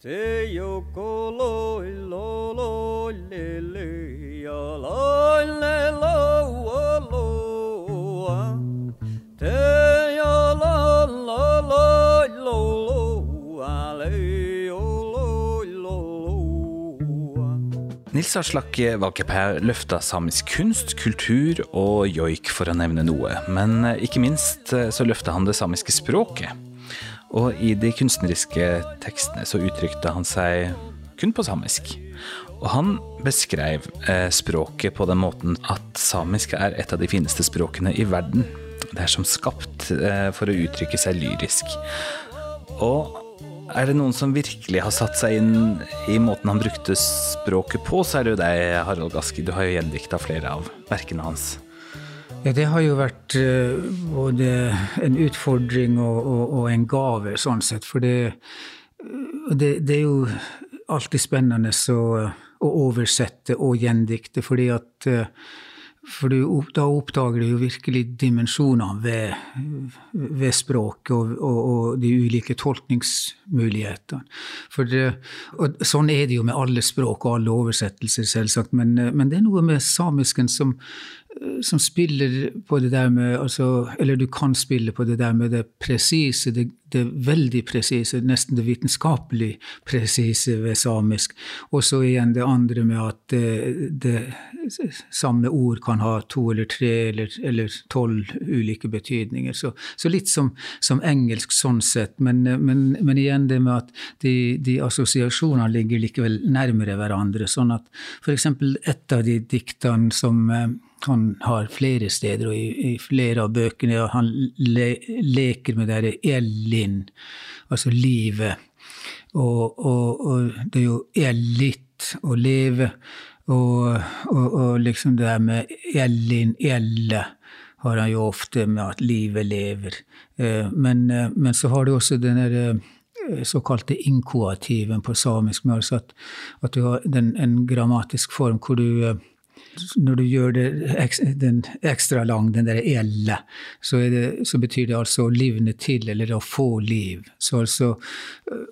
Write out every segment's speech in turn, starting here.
Te yoko loi lo lo le le ya loi le lo lo wa. Te ya la la la lo lo wa le lo lo lo wa. Nils Aslak Valkeapää løfta samisk kunst, kultur og joik, for å nevne noe. Men ikke minst eh, så løfta han det samiske språket. Og i de kunstneriske tekstene så uttrykte han seg kun på samisk. Og han beskrev eh, språket på den måten at samisk er et av de fineste språkene i verden. Det er som skapt eh, for å uttrykke seg lyrisk. Og er det noen som virkelig har satt seg inn i måten han brukte språket på, så er det jo deg, Harald Gaski. Du har jo gjendikta flere av verkene hans. Ja, det har jo vært eh, både en utfordring og, og, og en gave, sånn sett. For det, det, det er jo alltid spennende å, å oversette og gjendikte, fordi at eh, for du, da oppdager du jo virkelig dimensjonene ved, ved språket og, og, og de ulike tolkningsmulighetene. Det- og sånn er det jo med alle språk og alle oversettelser, selvsagt, men, men det er noe med samisken som, som spiller på det der med altså, Eller du kan spille på det der med det presise, det, det veldig presise, nesten det vitenskapelig presise ved samisk. Og så igjen det andre med at det, det samme ord kan ha to eller tre eller, eller tolv ulike betydninger. Så, så litt som, som engelsk sånn sett, men, men, men igjen det med at de, de assosiasjonene ligger likevel nærmere hverandre. Sånn at f.eks. et av de diktene som eh, han har flere steder, og i, i flere av bøkene og han le, leker med det derre elin, altså livet. Og, og, og det er jo ellitt å leve, og, og, liksom det der med elin, elle, har han jo ofte med at livet lever. Eh, Men, eh, men så har du også den eh, såkalte inkoativen på samisk, med altså at, at du har den, en grammatisk form hvor du når du gjør det, ekstra, den ekstra lang, den der elle, så, så betyr det altså å livne til, eller å få liv. Så altså,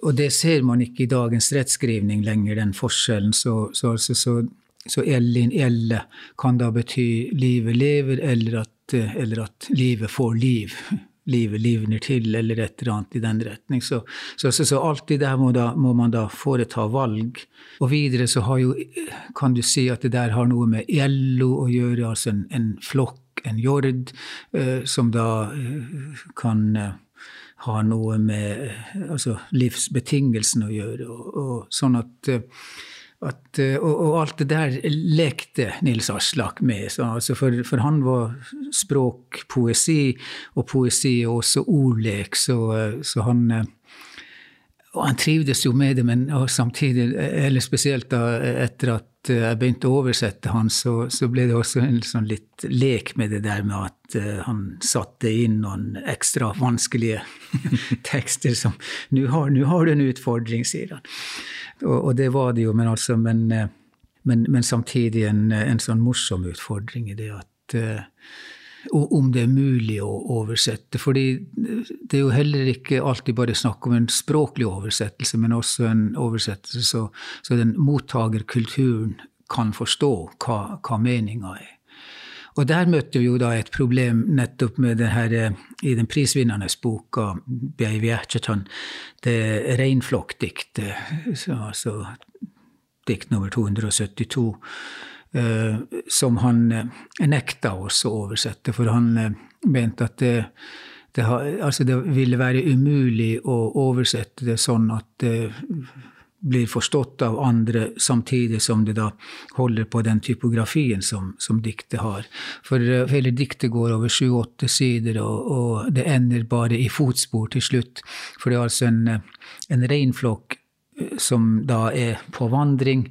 og det ser man ikke i dagens rettskrivning lenger, den forskjellen. Så, så, altså, så, så ellin, elle kan da bety livet lever, eller at, eller at livet får liv. Livet livner til, eller et eller annet i den retning. Så, så, så, så alltid der må, da, må man da foreta valg. Og videre så har jo, kan du si at det der har noe med LO å gjøre, altså en, en flokk, en jord, eh, som da eh, kan eh, ha noe med eh, altså livsbetingelsene å gjøre. Og, og sånn at, eh, at eh, og, og alt det der lekte Nils Aslak med. Så, altså for, for han var språk poesi, og poesi er også ordlek, så, eh, så han eh, og han trivdes jo med det, men og samtidig, eller spesielt da etter at jeg begynte å oversette han, så, så ble det også en sånn litt lek med det der med at uh, han satte inn noen ekstra vanskelige tekster som Nå har, har du en utfordring, sier han. Og, og det var det jo, men altså, men, eh, men, men samtidig en, en sånn morsom utfordring i det at eh, o- om det er mulig å oversette. Fordi det er jo heller ikke alltid bare snakk om en språklig oversettelse, men også en oversettelse så, så den mottagerkulturen kan forstå hva, hva meninga er. Og der møtte vi jo da et problem nettopp med det her i den prisvinnende boka Beivjertjetan, det reinflokkdiktet, altså dikt nummer 272 eh, som han eh, nekta oss å oversette, for han eh, mente at det, det, altså det ville være umulig å oversette det sånn at det blir forstått av andre, samtidig som det da holder på den typografien som, som diktet har. For eh, hele diktet går over sju-åtte sider, og, og det ender bare i fotspor til slutt. For det er altså en, eh, en reinflokk som da er på vandring,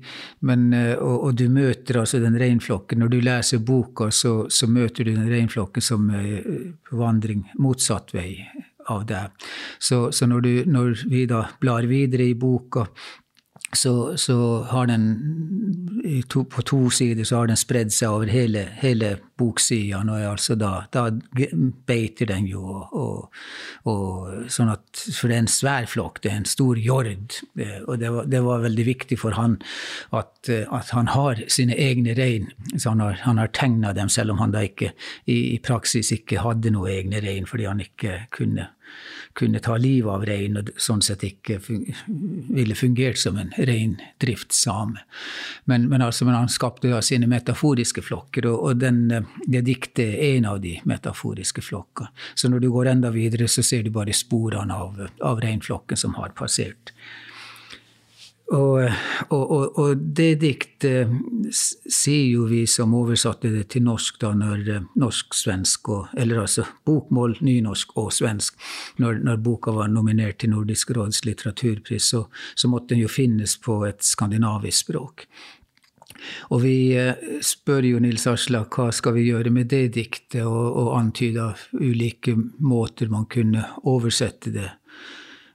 men, eh, og, og du møter altså den reinflokken. Når du leser boka, så, så møter du den reinflokken som er på vandring motsatt vei av deg. Så, så når, du, når vi da blar videre i boka, så, så har den to, på to sider så har den spredd seg over hele, hele boksida. Altså da, da, beiter den jo, og, og, sånn at, for det er en svær flokk, det er en stor jord. Og det var, det var veldig viktig for han at, at, han har sine egne rein. Så han har, han har tegna dem, selv om han da ikke i, i praksis ikke hadde noe egne rein, fordi han ikke kunne kunne ta livet av rein, og sånn sett ikke ville fungert som en reindriftssame. Men, men, altså, men han skapte da sine metaforiske flokker, og, og den, det diktet er en av de metaforiske flokkene. Så når du går enda videre, så ser du bare sporene av, av reinflokken som har passert. Og, og, og, og, det diktet sier jo vi som oversatte det til norsk, da, når eh, norsk-svensk, eller altså bokmål, nynorsk og svensk, når, når, boka var nominert til Nordisk råds litteraturpris, så, så måtte den jo finnes på et skandinavisk språk. Og vi eh, spør jo Nils Aslak hva skal vi gjøre med det diktet, og, og antyder ulike måter man kunne oversette det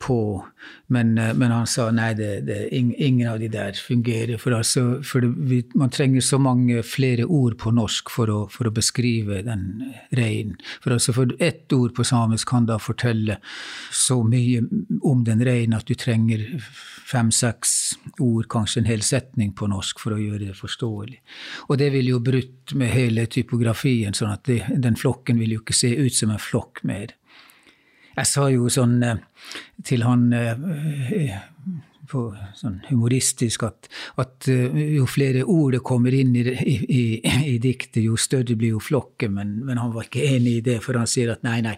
på. Men, eh, men, han sa nei, det, det, ingen av de der fungerer. For, altså, for det, man trenger så mange flere ord på norsk for å, for å beskrive den reinen. For, altså, for ett ord på samisk kan da fortelle så mye om den reinen at du trenger fem-seks ord, kanskje en hel setning på norsk for å gjøre det forståelig. Og det ville jo brutt med hele typografien, sånn at den flokken vil jo ikke se ut som en flokk mer. Jeg sa jo sånn eh, til han eh, på sånn humoristisk at, at, eh, jo flere ord det kommer inn i, i, i diktet, jo større blir jo flokken. Men, men, han var ikke enig i det, for han sier at nei, nei,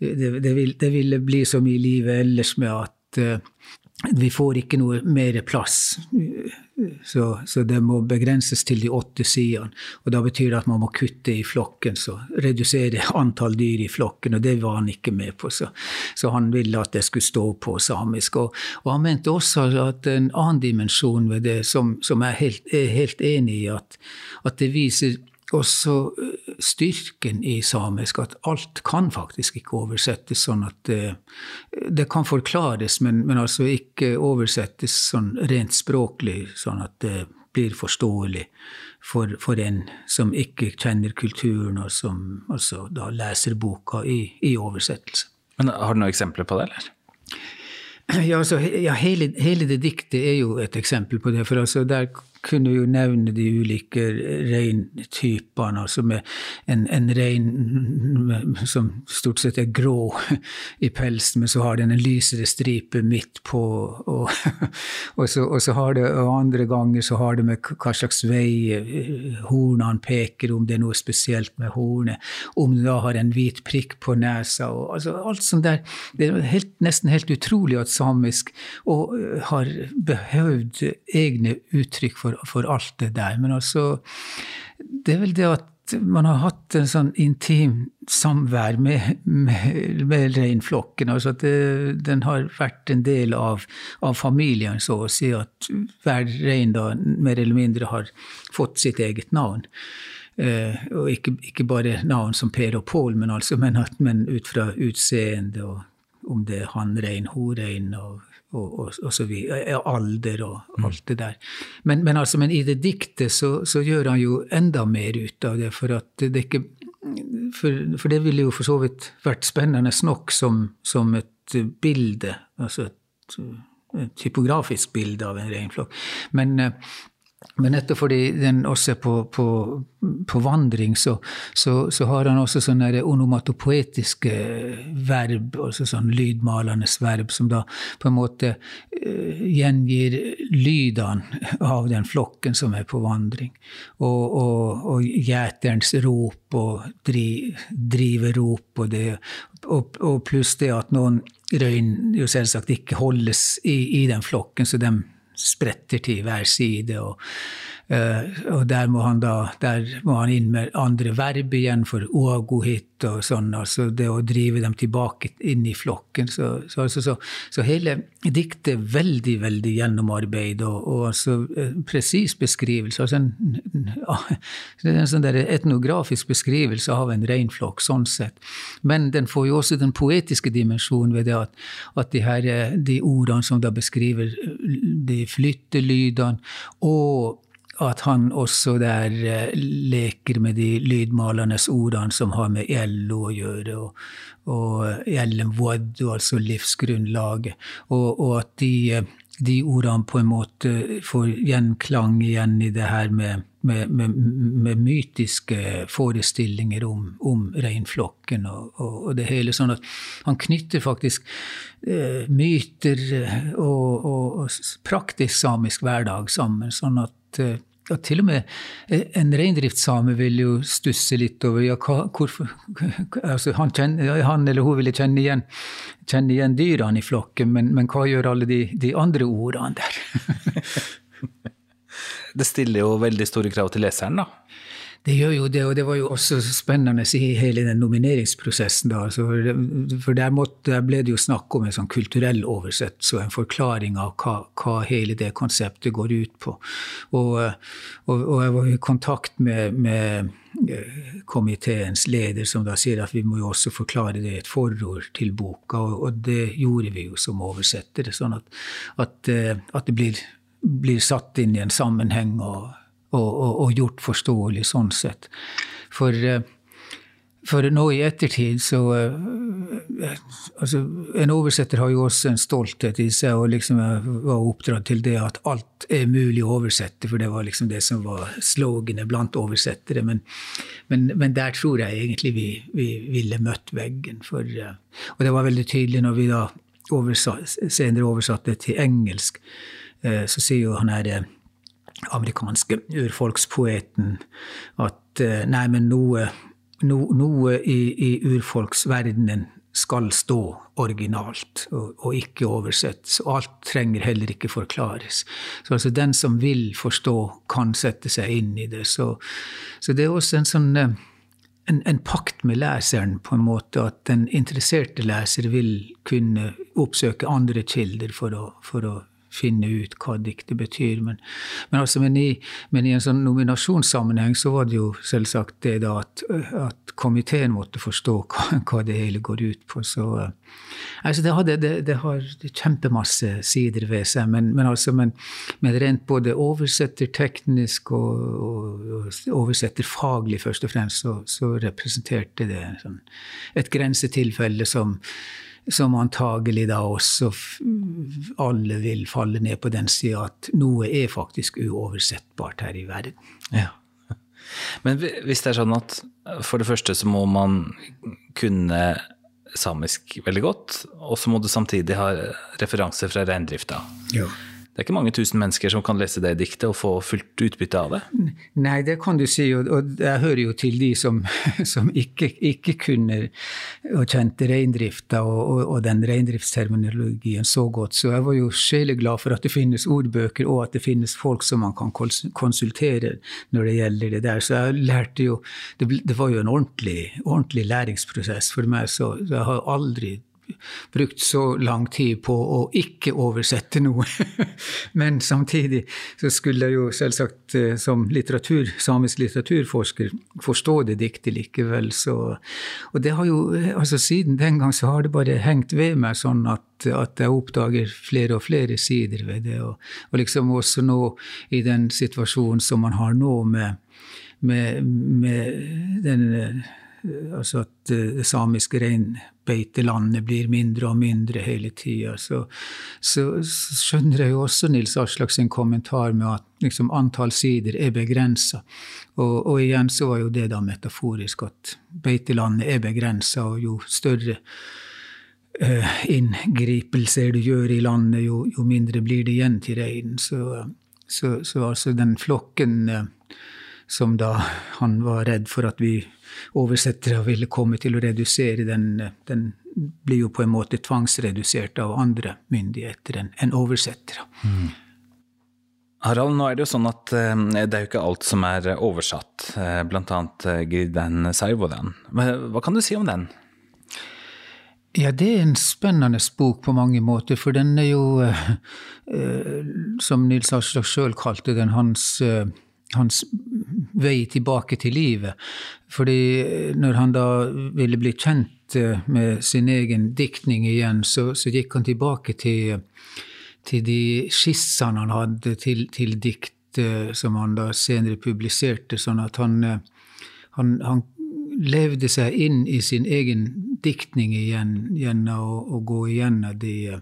det, det, vil, det ville bli mye i livet ellers med at vi får ikke noe mer plass. Så, så, det må begrenses til de åtte sidene. Og da betyr det at man må kutte i flokken, så redusere antall dyr i flokken. Og det var han ikke med på, så, så han ville at det skulle stå på samisk. Og, og, han mente også at en annen dimensjon ved det, som, som jeg er helt, er helt enig i, at, at det viser også eh, styrken i samisk, at alt kan faktisk ikke oversettes sånn at det, det kan forklares, men, men, altså ikke oversettes sånn rent språklig, sånn at det blir forståelig for, for en som ikke kjenner kulturen, og som altså da leser boka i, i oversettelse. Men Har du noen eksempler på det, eller? Ja, altså, ja, hele, hele, det diktet er jo et eksempel på det. For altså, der kunne jo nevne de ulike reintypene. Altså med en, en rein som stort sett er grå i pelsen, men så har den en lysere stripe midt på. Og, og, så, og så, har det, og andre ganger så har det med hva slags vei eh, hornene peker, om det er noe spesielt med hornet, om det da har en hvit prikk på nesa. Og, altså, alt sånt der. Det er helt, nesten helt utrolig at samisk og, eh, har behøvd egne uttrykk for for, for, alt det der. Men altså, det er vel det at man har hatt en sånn intim samvær med, med, med reinflokken. Altså at det, den har vært en del av, av, familien, så å si. At hver rein da mer eller mindre har fått sitt eget navn. Eh, og ikke, ikke, bare navn som Per og Pål, men, altså, men, men ut fra utseende og om det er hannrein, horein og og, og, og så videre, alder og mm. alt det der. Men, men, altså, men i det diktet så, så, gjør han jo enda mer ut av det, for at det ikke For, for det ville jo for så vidt vært spennende nok som, som et bilde, altså et, et typografisk bilde av en reinflokk. Men men nettopp fordi den også er på, på, på vandring, så, så, så, har han også sånne onomatopoetiske verb, altså sånn lydmalende verb, som da på en måte uh, gjengir lydene av den flokken som er på vandring. Og, og, og gjeterens rop og dri, driverop og det, og, og pluss det at noen røyn jo selvsagt ikke holdes i, i den flokken, så de spretter til hver side. Og, og der må han da der må han inn med andre verb igjen for oagohit og sånn, altså det å drive dem tilbake inn i flokken. Så, så, altså, så, så hele diktet er veldig, veldig gjennomarbeid og, og altså presis beskrivelse. altså en, en sånn der etnografisk beskrivelse av en reinflokk, sånn sett. Men den får jo også den poetiske dimensjonen ved det at, at de, her, de ordene som da beskriver de flyttelydene, og at han også der eh, leker med de lydmalernes ordene som har med Ello å gjøre, og, og Ellen Wood, altså livsgrunnlaget, og, og at de, eh, de, ordene på en måte får gjenklang igjen i det her med, med, med, med mytiske forestillinger om, om reinflokken og, og, det hele. Sånn at han knytter faktisk eh, myter og, og, praktisk samisk hverdag sammen. sånn at eh, ja, til og med eh, en reindriftssame vil jo stusse litt over ja, hva, hvorfor, altså han, kjenner, han, eller hun ville kjenne igjen, kjenne igjen dyrene i flokken, men, men, hva gjør alle de, de andre ordene der? det stiller jo veldig store krav til leseren, da. Det gjør jo det, og det var jo også spennende i hele den nomineringsprosessen. da, For der, måtte, der, ble det jo snakk om en sånn kulturell oversettelse og en forklaring av hva, hva, hele det konseptet går ut på. Og, og, og jeg var i kontakt med, med eh, komiteens leder, som da sier at vi må jo også forklare det i et forord til boka, og, og, det gjorde vi jo som oversettere. Sånn at, at, eh, at det blir, blir, satt inn i en sammenheng. og og, og, og gjort forståelig sånn sett. For, eh, for nå i ettertid så eh, altså, En oversetter har jo også en stolthet i seg, og liksom var oppdratt til det at alt er mulig å oversette, for det var liksom det som var sloganet blant oversettere. Men, men, men, der tror jeg egentlig vi, vi ville møtt veggen. For, eh, og det var veldig tydelig når vi da oversatt, senere oversatte til engelsk. Så sier jo han her amerikanske urfolkspoeten at eh, nei, men noe, noe, noe i, i urfolksverdenen skal stå originalt og, og, ikke oversettes. Og alt trenger heller ikke forklares. Så altså den som vil forstå, kan sette seg inn i det. Så, så det er også en sånn eh, en, en, pakt med leseren, på en måte, at den interesserte leser vil kunne oppsøke andre kilder for å, for å finne ut hva diktet betyr. Men, men, altså, men, i, men, i, en sånn nominasjonssammenheng så var det jo selvsagt det da at, at komiteen måtte forstå hva, hva, det hele går ut på. Så altså det, hadde, det, det, har kjempemasse sider ved seg, men, altså, men, rent både oversetterteknisk og, og, og oversetterfaglig først og fremst, så, så representerte det sånn, et grensetilfelle som som antagelig da også alle vil falle ned på den sida at noe er faktisk uoversettbart her i verden. Ja. Men hvis det er sånn at for det første så må man kunne samisk veldig godt, og så må du samtidig ha referanser fra reindrifta. Ja. Det er ikke mange tusen mennesker som kan lese det diktet og få fullt utbytte av det? Nei, det kan du si, og jeg hører jo til de som, som ikke, ikke, kunne og kjente reindrifta og, og, og, den reindriftsterminologien så godt. Så jeg var jo sjeleglad for at det finnes ordbøker, og at det finnes folk som man kan konsultere når det gjelder det der. Så jeg lærte jo Det, det var jo en ordentlig, ordentlig læringsprosess for meg, så jeg har aldri brukt så lang tid på å ikke oversette noe. Men samtidig så skulle jeg jo selvsagt eh, som litteratur, samisk litteraturforsker forstå det diktet likevel. Så, og det har jo, altså siden den gang så har det bare hengt ved meg sånn at, at jeg oppdager flere og flere sider ved det. Og, og liksom også nå i den situasjonen som man har nå med, med, med den altså at det samiske reinbeitelandet blir mindre og mindre hele tida, så, så, skjønner jeg jo også Nils Aslak sin kommentar med at liksom, antall sider er begrensa. Og, og, igjen så var jo det da metaforisk, at beitelandet er begrensa, og jo større uh, inngripelser du gjør i landet, jo, jo, mindre blir det igjen til reinen. Så, så, så altså den flokken uh, som da han var redd for at vi oversettere ville komme til å redusere, den, den blir jo på en måte tvangsredusert av andre myndigheter enn en oversettere. Mm. Harald, nå er det jo sånn at eh, det er jo ikke alt som er oversatt, eh, blant annet eh, Girden Saivodan. Hva kan du si om den? Ja, det er en spennende bok på mange måter, for den er jo, som Nils Aslak sjøl kalte den, hans, hans vei tilbake til livet. Fordi når han da ville bli kjent med sin egen diktning igjen, så, så gikk han tilbake til til de skissene han hadde til, til dikt som han da senere publiserte, sånn at han, eh, han, han levde seg inn i sin egen diktning igjen gjennom å, å gå igjennom de,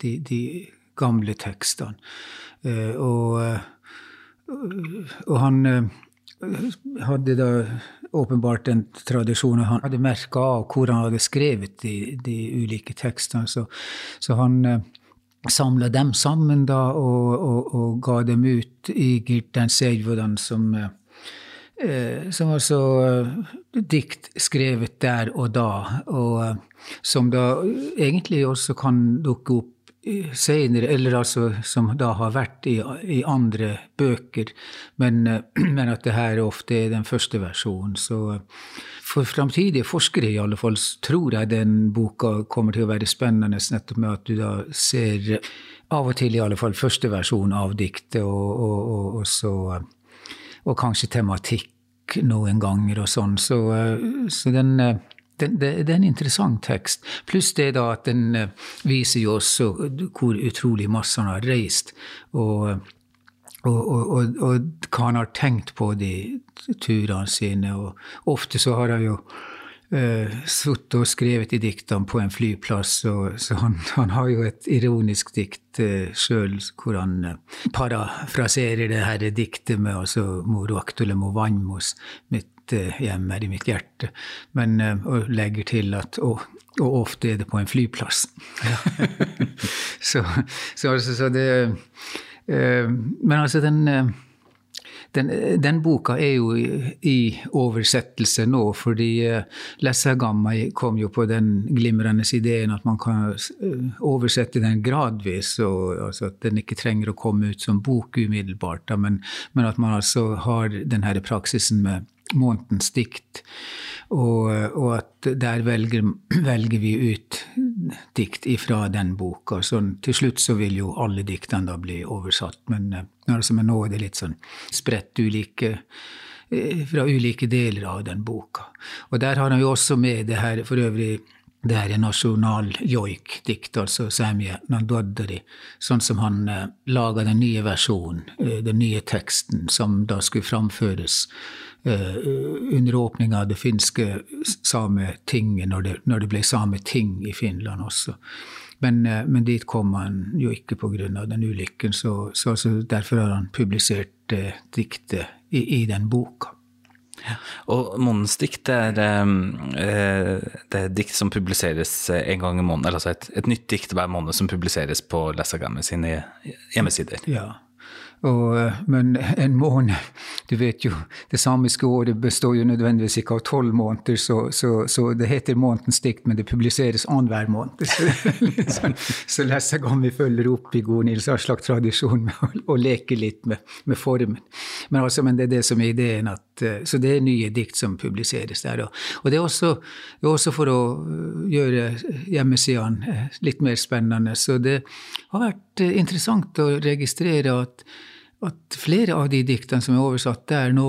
de, de gamle tekstene. Eh, og, og, han eh, hadde da åpenbart en tradisjon, og han hadde merka av hvor han hadde skrevet de, de ulike tekstene. Så, så han samla dem sammen da og, og, og, ga dem ut i Girtan Seidvodan som, eh, som altså eh, dikt skrevet der og da, og eh, som da egentlig også kan dukke opp senere, eller altså som da har vært i, i andre bøker, men, eh, men, at det her ofte er den første versjonen. Så for framtidige forskere i alle fall tror jeg den boka kommer til å være spennende, nettopp med at du da ser av og til i alle fall første versjon av diktet, og, og, og, og, så, kanskje tematikk noen ganger og sånn. Så, så den det, det, det, er en interessant tekst. Pluss det da at den viser jo også hvor utrolig masse han har reist. Og, og, og, og, hva han har tenkt på de turene sine. Og ofte så har han jo uh, sittet og skrevet i diktene på en flyplass, og, så han, han, har jo et ironisk dikt uh, sjøl hvor han uh, parafraserer det her diktet med altså Moro aktule mo vannmos, mitt uh, hjem er i mitt hjerte, men uh, og legger til at og, og ofte er det på en flyplass. så, så, altså, så det Eh, men altså, den, eh, den, den, boka er jo i oversettelse nå, fordi Lessa Gamma kom jo på den glimrende ideen at man kan oversette den gradvis, og, altså at den ikke trenger å komme ut som bok umiddelbart, da, men, men, at man altså har denne praksisen med månedens dikt. Og, og, at der velger, velger, vi ut dikt ifra den boka. Så til slutt så vil jo alle diktene da bli oversatt. Men altså, nå er det litt sånn spredt ulike eh, fra ulike deler av den boka. Og der har han jo også med det her for øvrig det her er nasjonal joik-dikt, altså Samie Nandodri, sånn som han eh, laga den nye versjonen, eh, den nye teksten, som da skulle framføres under åpninga av det finske Sametinget, når det, når det ble Sameting i Finland også. Men, eh, men, dit kom han jo ikke pga. den ulykken, så, så altså, derfor har han publisert eh, diktet i, i, den boka. Ja. Og Månens dikt er, eh, det dikt som publiseres en gang i måneden, altså et, et nytt dikt hver måned som publiseres på Lessagamme sine hjemmesider. Ja, og, eh, men en måned Du vet jo, det samiske året består jo nødvendigvis ikke av tolv måneder, så, så, så, det heter Månedens dikt, men det publiseres annenhver måned. Så, liksom, så leser jeg om vi følger opp i god Nils Aslak tradisjon med å, å leke litt med, med, formen. Men, altså, men det er det som er ideen. At, eh, så det er nye dikt som publiseres der. Og, og det er også, også, for å eh, gjøre hjemmesidene litt mer spennende. Så det har vært interessant å registrere at at flere av de diktene som er oversatt der, nå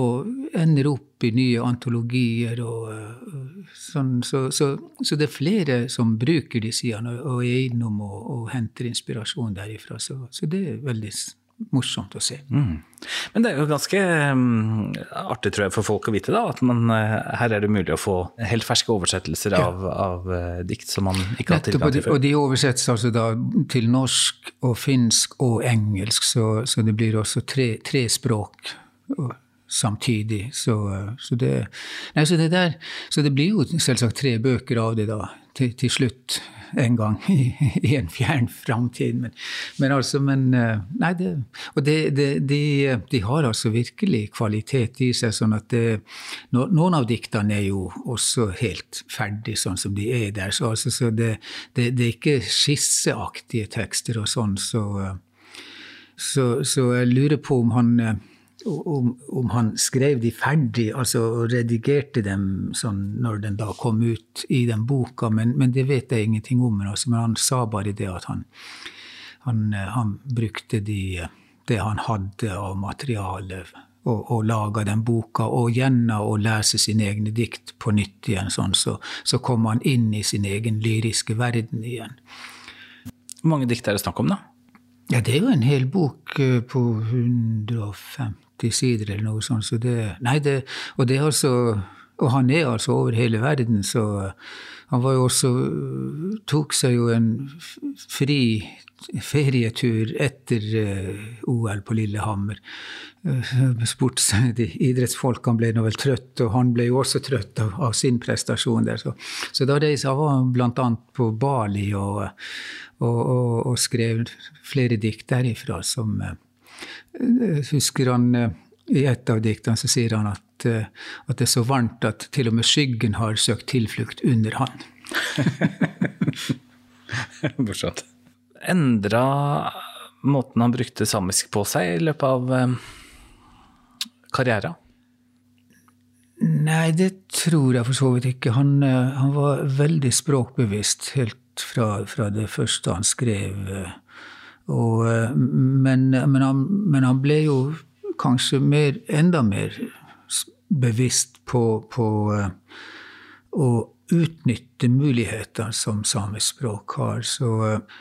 ender opp i nye antologier. og uh, sånn, så, så, så, det er flere som bruker de sidene og er innom og, og henter inspirasjon derifra. Så, så det er veldig morsomt å se. Mm. Men det er jo ganske um, artig tror jeg, for folk å vite da, at man, uh, her er det mulig å få helt ferske oversettelser ja. av, av uh, dikt som man ikke har tilgang til før. Og de oversettes altså da til norsk og finsk og engelsk, så, så det blir også tre, tre språk. Og, samtidig. Så, så, det, nei, så, det der, så det blir jo selvsagt tre bøker av det da, til, til slutt en gang i, en fjern framtid. Men, men, altså, men eh, Nei, det Og det, det, de, de, har altså virkelig kvalitet i seg, sånn at det, Noen av diktene er jo også helt ferdig sånn som de er der. Så, altså, så det, det, er ikke skisseaktige tekster og sånn, så så, så, jeg lurer på om han, om, om han skrev de ferdig, altså redigerte dem sånn når den da kom ut i den boka, men, men det vet jeg ingenting om. Altså, men han sa bare det at han, han, han brukte de, det han hadde av materiale og, og laga den boka, og gjennom å lese sine egne dikt på nytt igjen, sånn, så, så kom han inn i sin egen lyriske verden igjen. Hvor mange dikt er det snakk om, da? Ja, det er jo en hel bok eh, på 150 sider eller noe sånt. Så det, nei, det, og det altså og han er altså over hele verden, så han var jo også tok seg jo en fri ferietur etter uh, OL på Lillehammer. Uh, sports, de idrettsfolkene ble nå vel trøtt, og han ble jo også trøtt av, av sin prestasjon der. Så, så da reiste han bl.a. på Bali og, og, og, og, skrev flere dikt derifra som uh, Husker han i et av diktene så sier han at, eh, at, det er så varmt at til og med skyggen har søkt tilflukt under han. Morsomt. Endra måten han brukte samisk på seg i løpet av eh, karrieren? Nei, det tror jeg for så vidt ikke. Han, eh, han var veldig språkbevisst helt fra, fra, det første han skrev. Og, men, men, han, men han ble jo kanskje mer, enda mer bevisst på, på uh, å utnytte muligheter som samisk språk har. Så, uh,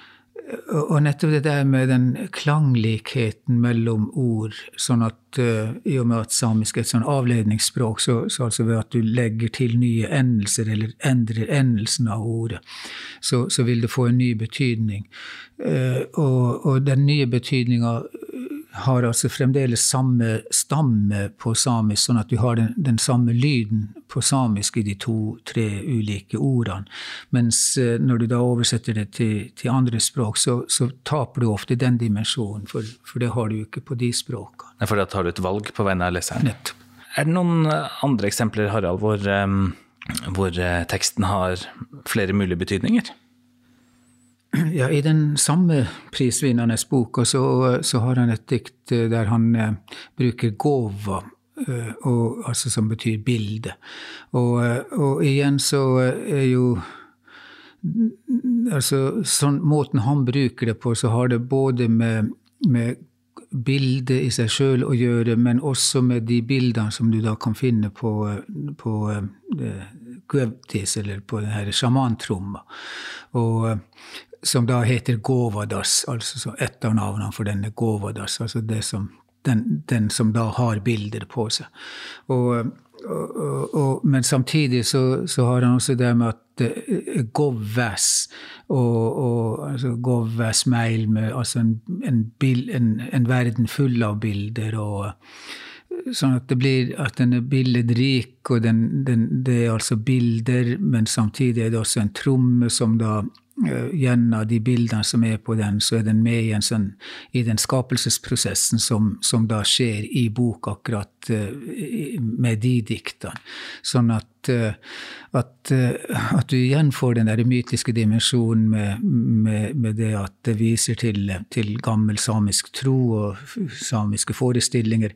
og nettopp det der med den klanglikheten mellom ord, sånn at uh, i og med at samisk er et sånn avledningsspråk, så, så, altså ved at du legger til nye endelser eller endrer endelsen av ordet, så, så vil det få en ny betydning. og, og den nye betydninga har altså fremdeles samme stamme på samisk, sånn at du har den, den samme lyden på samisk i de to-tre ulike ordene. Mens eh, når du da oversetter det til, til andre språk, så, så, taper du ofte den dimensjonen, for, for, det har du jo ikke på de språkene. For da tar du et valg på vegne av leseren? Nettopp. Er det noen eh, andre eksempler, Harald, hvor, um, hvor teksten har flere mulige betydninger? Ja, I den samme prisvinnende boka så, så, har han et dikt eh, der han eh, bruker gåva, eh, altså som betyr bilde. Og, og, igjen så er jo Altså sånn måten han bruker det på, så har det både med, med bildet i seg sjøl å gjøre, men også med de bildene som du da kan finne på, på eller på denne sjamantromma. Og som da heter Govadas, altså et av navnene for denne Govadas, altså som, den, den, som da har bilder på seg. Og, og, og, men samtidig så, så, har han også det med at uh, Govvæs og, og altså Govvæs Meilmø, altså en, en, bil, en, en, verden full av bilder. og Sånn at det blir at den er billedrik, og den, den, det er altså bilder, men samtidig er det også en tromme som da Eh, gjennom de bildene som er på den, så er den med i, sånn, i den skapelsesprosessen som, som, da skjer i bok akkurat uh, med de diktene. Sånn at, at, uh, at, du igjen får den der mytiske dimensjonen med, med, med, det at det viser til, til, gammel samisk tro og samiske forestillinger.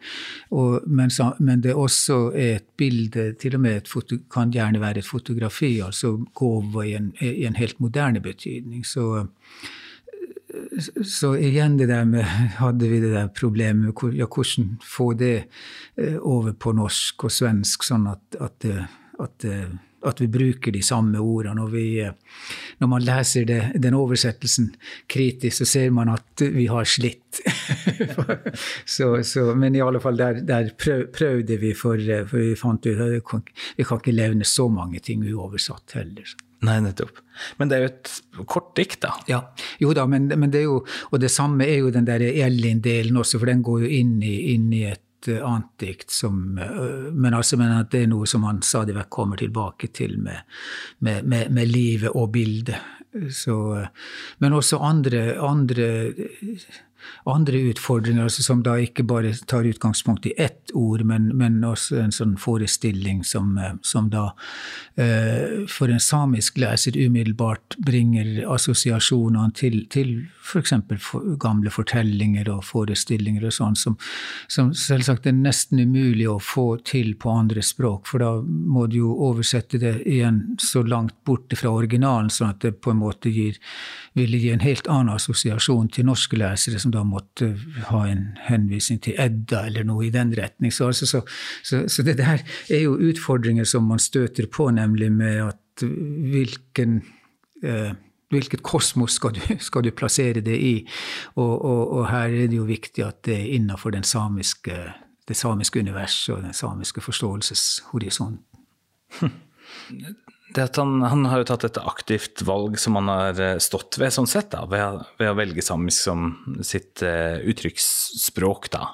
Og, men, men, det også er et bilde, til og med et foto, kan gjerne være et fotografi, altså gåva i i en helt moderne betydning. Så, så igjen det der med Hadde vi det der problemet med ja, hvordan få det eh, over på norsk og svensk, sånn at, at, at, at vi bruker de samme ordene. Og vi, eh, når man leser det, den oversettelsen kritisk, så ser man at vi har slitt. så, så, men i alle fall, der, der prøv, prøvde vi, for, for vi fant ut at vi kan, vi kan ikke levne så mange ting uoversatt heller. Nei, nettopp. Men det er jo et kort dikt, da. Ja, jo da, men, men, det er jo Og det samme er jo den der Elin-delen også, for den går jo inn i, inn i et uh, annet dikt som uh, Men altså, men at det er noe som han stadig vekk kommer tilbake til med, med, med, med livet og bildet. Så, uh, men også andre, andre andre utfordringer, altså som da ikke bare tar utgangspunkt i ett ord, men, men også en sånn forestilling som, eh, som da eh, for en samisk leser umiddelbart bringer assosiasjonene til, til f.eks. For gamle fortellinger og forestillinger og sånn, som, som, selvsagt er nesten umulig å få til på andre språk, for da må du jo oversette det igjen så langt borte fra originalen, sånn at det på en måte gir, ville gi en helt annen assosiasjon til norske lesere, som da måtte ha en henvisning til Edda eller noe i den retning. Så, altså, så, så, så det der er jo utfordringer som man støter på, nemlig med at hvilken eh, hvilket kosmos skal du, skal du, plassere det i? Og, og, og, her er det jo viktig at det er innenfor den samiske, det samiske universet og den samiske forståelseshorisonten. Det at han, han, har jo tatt et aktivt valg som han har eh, stått ved, sånn sett, da, ved, ved å velge samisk som sitt uh, uttrykksspråk. da.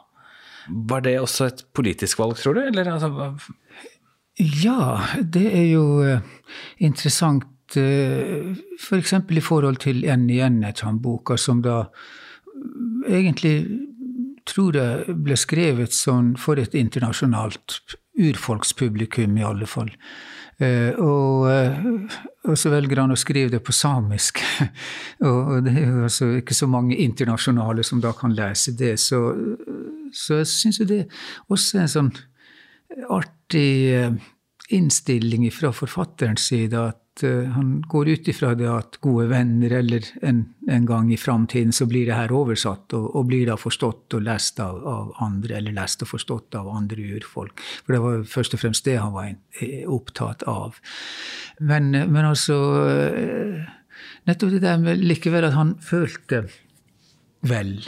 Var det også et politisk valg, tror du? Eller, altså, ja, det er jo uh, interessant. Uh, F.eks. For i forhold til En igjen, boka som da egentlig tror jeg ble skrevet sånn for et internasjonalt urfolkspublikum, i alle fall. Eh, og, eh, og, så velger han å skrive det på samisk. og det er jo altså ikke så mange internasjonale som da kan lese det. Så, så jeg syns det også er en sånn artig eh, innstilling fra forfatterens side at uh, han går ut ifra det at gode venner, eller en, en gang i framtiden, så blir det her oversatt, og, og, blir da forstått og lest av, av, andre, eller lest og forstått av andre urfolk. For det var først og fremst det han var eh, opptatt av. Men, men altså uh, Nettopp det der med likevel at han følte vel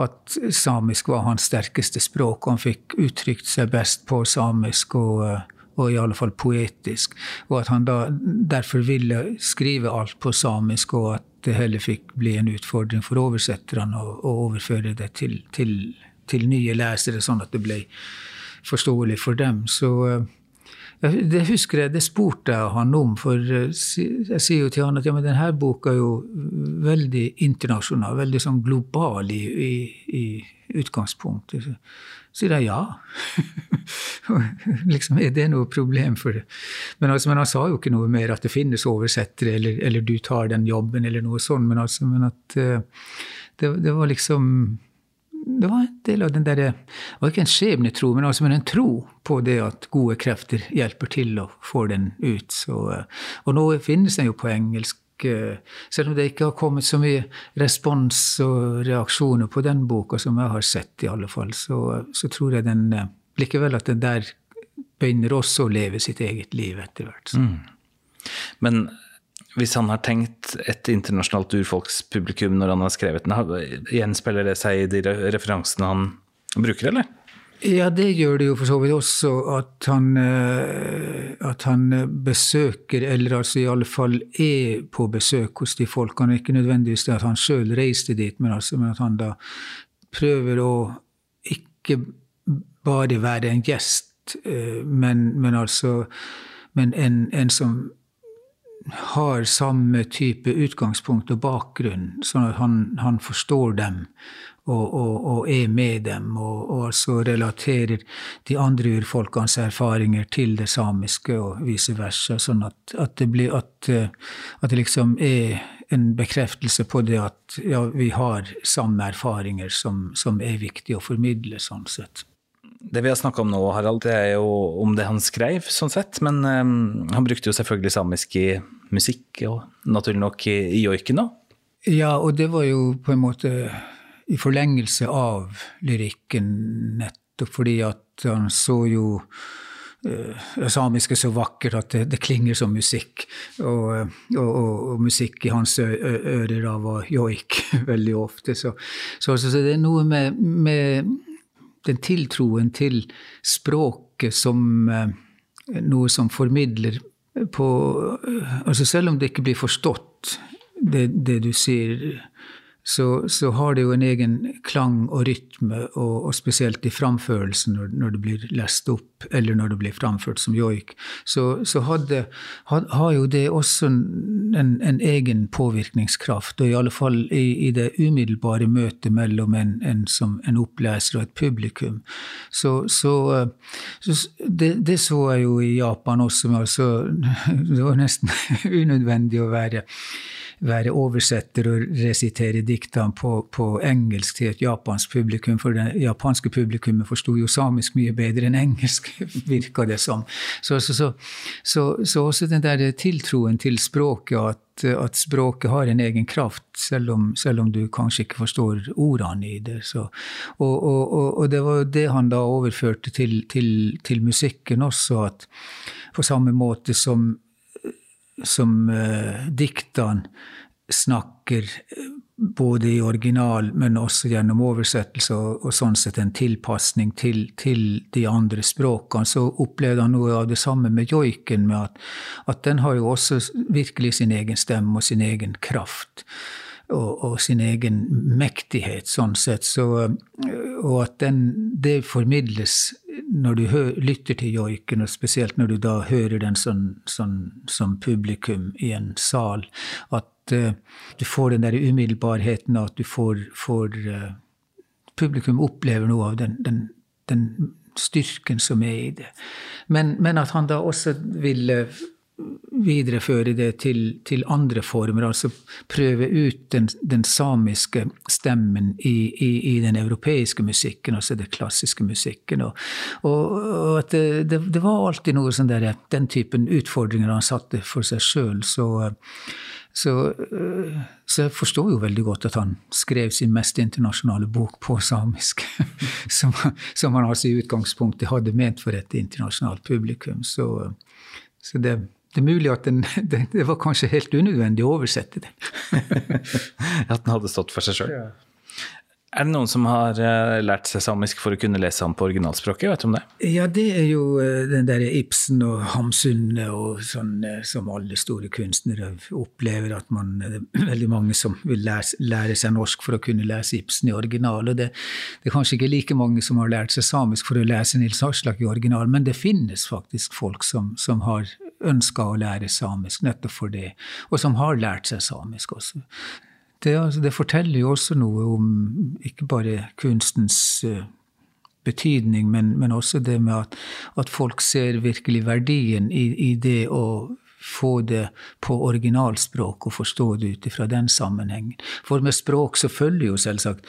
at samisk var hans sterkeste språk. Han fikk uttrykt seg best på samisk. og og i alle fall poetisk. Og at han da derfor ville skrive alt på samisk, og at det heller fikk bli en utfordring for oversetterne å, overføre det til, til, til, nye lesere, sånn at det ble forståelig for dem. Så eh, det husker jeg, det spurte jeg han om, for eh, jeg sier jo til han at ja, men denne boka er jo veldig internasjonal, veldig sånn global i, i, i utgangspunktet. Så sier jeg ja. liksom, Er det noe problem for det? Men, altså, men, han sa jo ikke noe mer at det finnes oversettere, eller, eller du tar den jobben, eller noe sånt. Men, altså, men at uh, det, det, var liksom det var en del av den derre Det var ikke en skjebnetro, men, altså, men en tro på det at gode krefter hjelper til å få den ut. Så, uh, og nå finnes den jo på engelsk selv om det ikke har kommet så mye respons og reaksjoner på den boka som jeg har sett, i alle fall, så, så tror jeg den likevel at den der begynner også å leve sitt eget liv etter hvert. Mm. Men hvis han har tenkt et internasjonalt urfolkspublikum når han har skrevet den, gjenspeiler det seg i de referansene han bruker, eller? Ja, det gjør det jo for så vidt også at han, eh, at han besøker, eller altså i alle fall er på besøk hos de folkene. Ikke nødvendigvis det at han sjøl reiste dit, men, altså, men at han da prøver å ikke bare være en gjest, eh, men, men altså men en, en, som har samme type utgangspunkt og bakgrunn, sånn at han, han forstår dem og, og, og, er med dem, og, og altså relaterer de andre urfolkenes erfaringer til det samiske, og vice versa. Sånn at, at, det, blir, at, at det liksom er en bekreftelse på det at ja, vi har samme erfaringer som, som er viktig å formidle, sånn sett. Det vi har snakka om nå, Harald, det er jo om det han skrev, sånn sett. Men um, han brukte jo selvfølgelig samisk i musikk, og naturlig nok i, i joiken òg. Ja, og det var jo på en måte i forlengelse av lyrikken, nettopp fordi at han så jo det samiske så vakkert at det, det klinger som musikk. Og, og, og, og musikk i hans ører da var joik veldig ofte. Så, så, så, det er noe med, med den tiltroen til språket som eh, noe som formidler på Altså selv om det ikke blir forstått, det, det du sier, så, så, har det jo en egen klang og rytme, og, og spesielt i framførelsen når, når, det blir lest opp, eller når det blir framført som joik, så, så hadde, had, har jo det også en, en, egen påvirkningskraft. Og i alle fall i, i det umiddelbare møtet mellom en, en, en oppleser og et publikum. Så, så det, det, så jeg jo i Japan også. Altså, det var nesten unødvendig å være være oversetter og resitere diktene på, på, engelsk til et japansk publikum, for det japanske publikummet forsto jo samisk mye bedre enn engelsk, virka det som. Så, så, så, så, også den der tiltroen til språket, at, at språket har en egen kraft, selv om, selv om, du kanskje ikke forstår ordene i det. Og, og, og, og, det var det han da overførte til, til, til musikken også, at på samme måte som som uh, diktene snakker eh, både i original, men også gjennom oversettelse, og, og sånn sett en tilpasning til, til, de andre språkene. Så opplevde han noe av det samme med joiken, med at, at, den har jo også virkelig sin egen stemme og sin egen kraft. Og, og sin egen mektighet, sånn sett. Så, eh, og at den, det formidles når du hø, lytter til joiken, og spesielt når du da hører den sånn, sånn, som publikum i en sal, at uh, du får den der umiddelbarheten, at du får, får uh, Publikum opplever noe av den, den, den, styrken som er i det. Men, men at han da også vil uh, videreføre det til, til, andre former. Altså prøve ut den, den samiske stemmen i, i, i, den europeiske musikken, altså den klassiske musikken. Og, og, og at det, det, det, var alltid noe sånn der, den typen utfordringer han satte for seg sjøl. Så, så, så, jeg forstår jo veldig godt at han skrev sin mest internasjonale bok på samisk. Som, som han altså i utgangspunktet hadde ment for et internasjonalt publikum. Så, så det det er mulig at den, det, det var kanskje helt unødvendig å oversette den. at den hadde stått for seg sjøl. Ja. Er det noen som har uh, lært seg samisk for å kunne lese ham på originalspråket? Vet du om det? Ja, det er jo uh, den der Ibsen og Hamsunne og sånn uh, som alle store kunstnere opplever, at man det er veldig mange som vil lære, lære, seg norsk for å kunne lese Ibsen i original. Og det, det, er kanskje ikke like mange som har lært seg samisk for å lese Nils Aslak i original, men det finnes faktisk folk som, som har ønska å lære samisk nettopp for det, og som har lært seg samisk også. Det, altså, det forteller jo også noe om ikke bare kunstens uh, betydning, men, men, også det med at, at folk ser virkelig verdien i, i, det å få det på originalspråk og forstå det ut ifra den sammenhengen. For med språk så følger jo selvsagt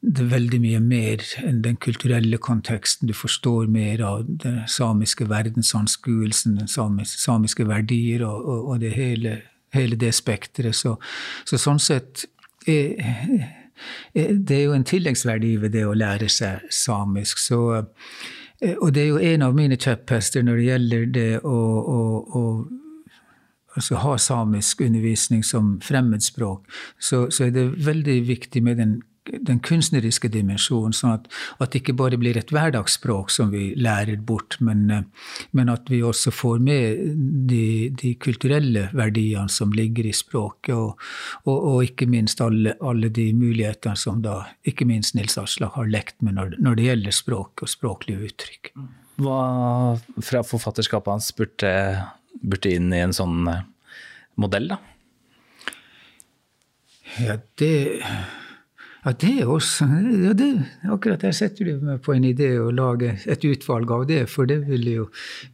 det er veldig mye mer enn den kulturelle konteksten. Du forstår mer av den samiske verdensanskuelsen, den samiske, samiske verdier og, og, og det hele, hele, det spekteret. Så, så, sånn sett er, er, Det er jo en tilleggsverdi ved det å lære seg samisk. Så, og det er jo en av mine kjepphester når det gjelder det å, å, å altså ha samisk undervisning som fremmedspråk, så, så, er det veldig viktig med den den kunstneriske dimensjonen, sånn at, at, det ikke bare blir et hverdagsspråk som vi lærer bort, men, eh, men at vi også får med de, de, kulturelle verdiene som ligger i språket, og, og, og ikke minst alle, alle, de mulighetene som da ikke minst Nils Aslak har lekt med når, når, det gjelder språk og språklige uttrykk. Hva fra forfatterskapet hans burde, burde inn i en sånn eh, modell, da? Ja, det ja, det er også ja, det, Akkurat der setter du meg på en idé å lage et utvalg av det, for det vil jo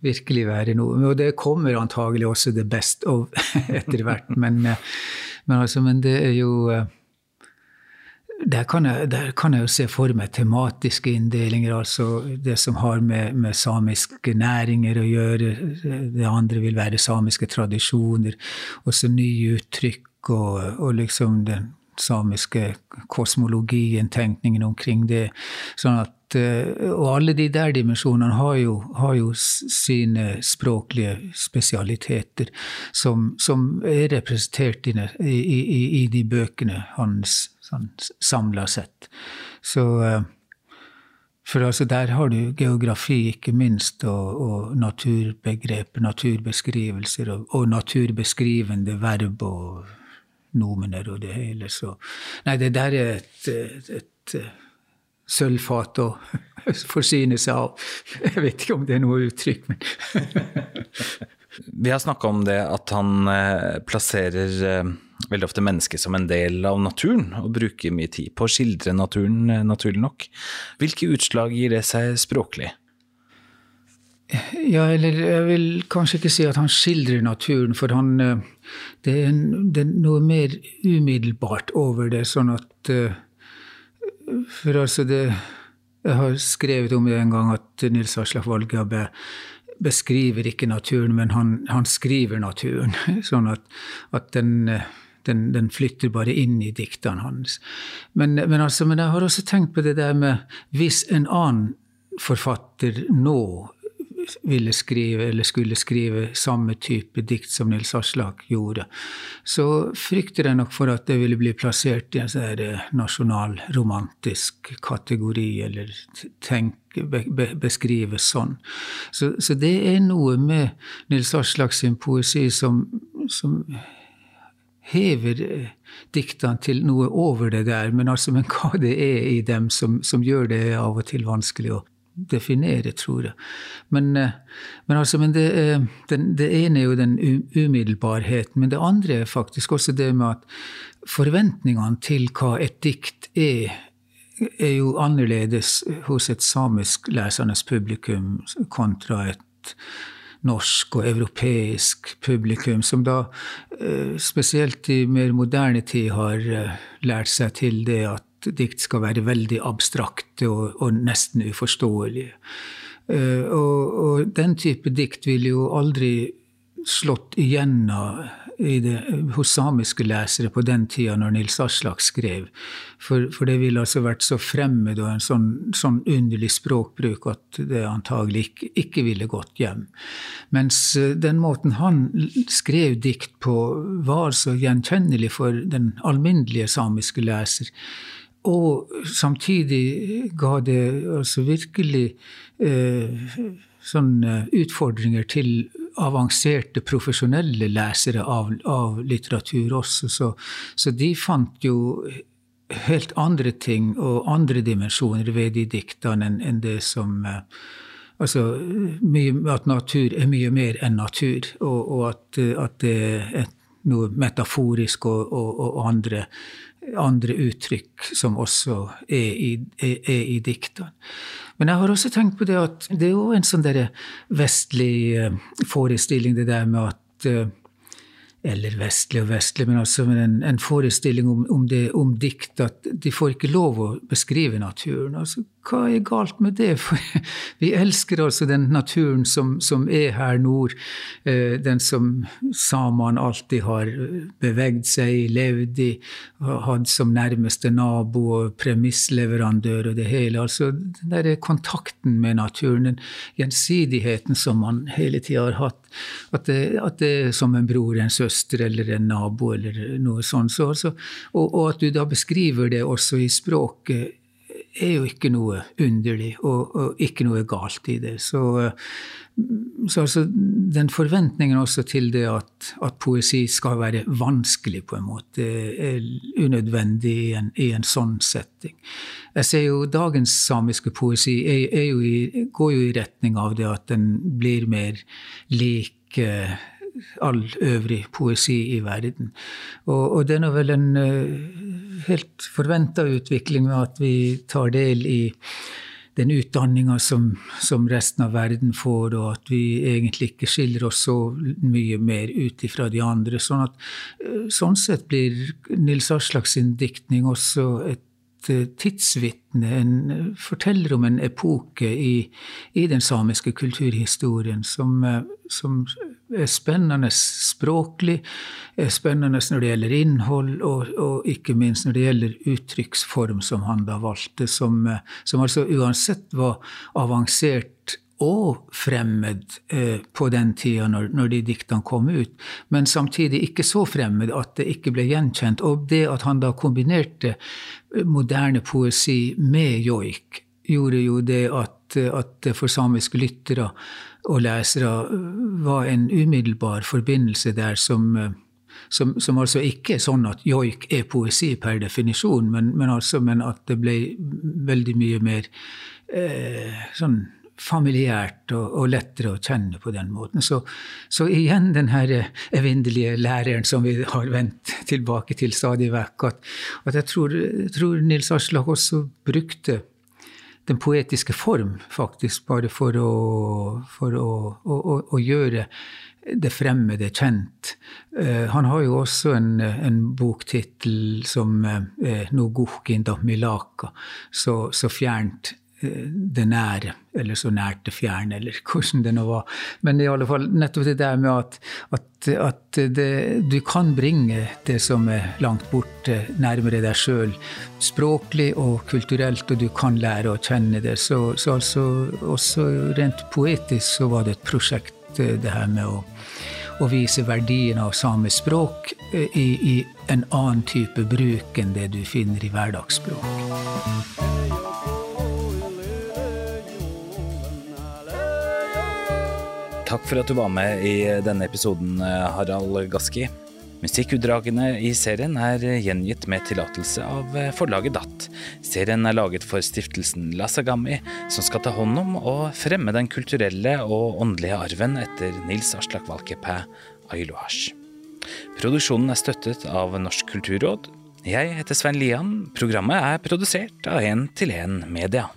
virkelig være noe. Og det kommer antagelig også det best of etter hvert, men, men, altså, men det er jo der kan, jeg, der kan, jeg, jo se for meg tematiske inndelinger, altså det som har med, med, samiske næringer å gjøre. Det andre vil være samiske tradisjoner, også nye uttrykk og, og liksom den samiske kosmologien, tenkningen omkring det. Sånn at, eh, og alle de der dimensjonene har jo, har jo sine språklige spesialiteter, som, som er representert i, i, i, de bøkene hans sånn, samla sett. Så eh, for altså der har du geografi, ikke minst, og, og naturbegreper, naturbeskrivelser, og, og naturbeskrivende verb og nomener og det hele. Så nei, det der er et, et, et sølvfat å forsyne seg av. Jeg vet ikke om det er noe uttrykk, men Vi har snakka om det at han eh, plasserer eh, veldig ofte mennesket som en del av naturen, og bruker mye tid på å skildre naturen, eh, naturlig nok. Hvilke utslag gir det seg språklig? Ja, eller jeg vil kanskje ikke si at han skildrer naturen, for han Det er, det er noe mer umiddelbart over det, sånn at For altså, det Jeg har skrevet om det en gang at Nils Aslak Valgabe beskriver ikke naturen, men han, han skriver naturen. Sånn at, at den, den, den, flytter bare inn i diktene hans. Men, men, altså, men, jeg har også tenkt på det der med hvis en annen forfatter nå ville skrive, eller skulle skrive, samme type dikt som Nils Aslak gjorde, så frykter jeg nok for at det ville bli plassert i en sånn eh, nasjonalromantisk kategori, eller tenk, be, be, beskrives sånn. Så, så, det er noe med Nils Aslak sin poesi som, som hever eh, diktene til noe over det der, men altså, men hva det er i dem som, som gjør det av og til vanskelig å definere, tror jeg. Men, eh, men, altså, men det, den, det, ene er jo den umiddelbarheten. Men det andre er faktisk også det med at forventningene til hva et dikt er, er jo annerledes hos et samisk lesende publikum kontra et norsk og europeisk publikum, som da eh, spesielt i mer moderne tid har eh, lært seg til det at dikt skal være veldig abstrakte og, og nesten uforståelige. Uh, og, og, den type dikt ville jo aldri slått igjennom hos samiske lesere på den tida når Nils Aslak skrev. For, for, det ville altså vært så fremmed og en sånn, sånn underlig språkbruk at det antagelig ikke, ikke, ville gått hjem. Mens uh, den måten han skrev dikt på, var så gjenkjennelig for den alminnelige samiske leser og samtidig ga det altså virkelig eh, sånne utfordringer til avanserte, profesjonelle lesere av, av litteratur også. Så, så, de fant jo helt andre ting og andre dimensjoner ved de diktene enn, enn det som eh, Altså mye, at natur er mye mer enn natur, og, og at, at, det er noe metaforisk og, og, og andre andre uttrykk som også er i, er, er i diktene. Men jeg har også tenkt på det at det er jo en sånn der vestlig eh, forestilling, det der med at eh, eller vestlig og vestlig, men altså en, en forestilling om, om, det, om dikt, at de får ikke lov å beskrive naturen. Altså, hva er galt med det? For vi elsker altså den naturen som, som er her nord, eh, den som samene alltid har bevegd seg i, levd i, hatt som nærmeste nabo og premissleverandør og det hele. Altså den der kontakten med naturen, den gjensidigheten som man hele tida har hatt. At det, at det, er som en bror, en søster eller en nabo eller noe sånt. Så, altså, og, og at du da beskriver det også i språket er jo ikke noe underlig og, og ikke noe galt i det. Så, så altså, den forventningen også til det at, at, poesi skal være vanskelig, på en måte, er unødvendig i en, i en sånn setting. Jeg ser jo dagens samiske poesi er, er jo i, går jo i retning av det at den blir mer lik all øvrig poesi i verden. Og, og det er nå vel en uh, helt forventa utvikling med at vi tar del i den utdanninga som, som, resten av verden får, og at vi egentlig ikke skiller oss så mye mer ut ifra de andre. Sånn, at, uh, sånn sett blir Nils Aslak sin diktning også et tidsvitne, en forteller om en epoke i, i den samiske kulturhistorien som, som spennende språklig, spennende når det gjelder innhold, og, og, ikke minst når det gjelder uttrykksform, som han da valgte, som, som altså uansett var avansert og fremmed eh, på den tida når, når, de diktene kom ut, men samtidig ikke så fremmed at det ikke ble gjenkjent. Og det at han da kombinerte eh, moderne poesi med joik, gjorde jo det at, at for samiske lyttere og lesere var en umiddelbar forbindelse der som, som, som, altså ikke er sånn at joik er poesi per definisjon, men, men, altså, men at det ble veldig mye mer eh, sånn familiært og, og, lettere å kjenne på den måten. Så, så igjen den her evinnelige læreren som vi har vendt tilbake til stadig vekk, at, at jeg tror, tror Nils Aslak også brukte den poetiske form, faktisk, bare for å, for å, å, å gjøre det fremmede kjent. Uh, han har jo også en, en boktittel som uh, eh, 'Noguhkin da milaka', så, så fjernt det nære, eller så nært det fjerne, eller hvordan det nå var. Men i alle fall nettopp det der med at, at, at det, du kan bringe det som er langt borte, nærmere deg sjøl, språklig og kulturelt, og du kan lære å kjenne det. Så, så altså også rent poetisk så var det et prosjekt, det her med å, å vise verdien av samisk språk eh, i, i en annen type bruk enn det du finner i hverdagsspråk. Takk for at du var med i denne episoden, Harald Gaski. Musikkutdragene i serien er gjengitt med tillatelse av forlaget DAT. Serien er laget for stiftelsen Lasagami, som skal ta hånd om og fremme den kulturelle og åndelige arven etter Nils Aslak Valkeapää Ailuhash. Produksjonen er støttet av Norsk kulturråd. Jeg heter Svein Lian. Programmet er produsert av 1 til 1 Media.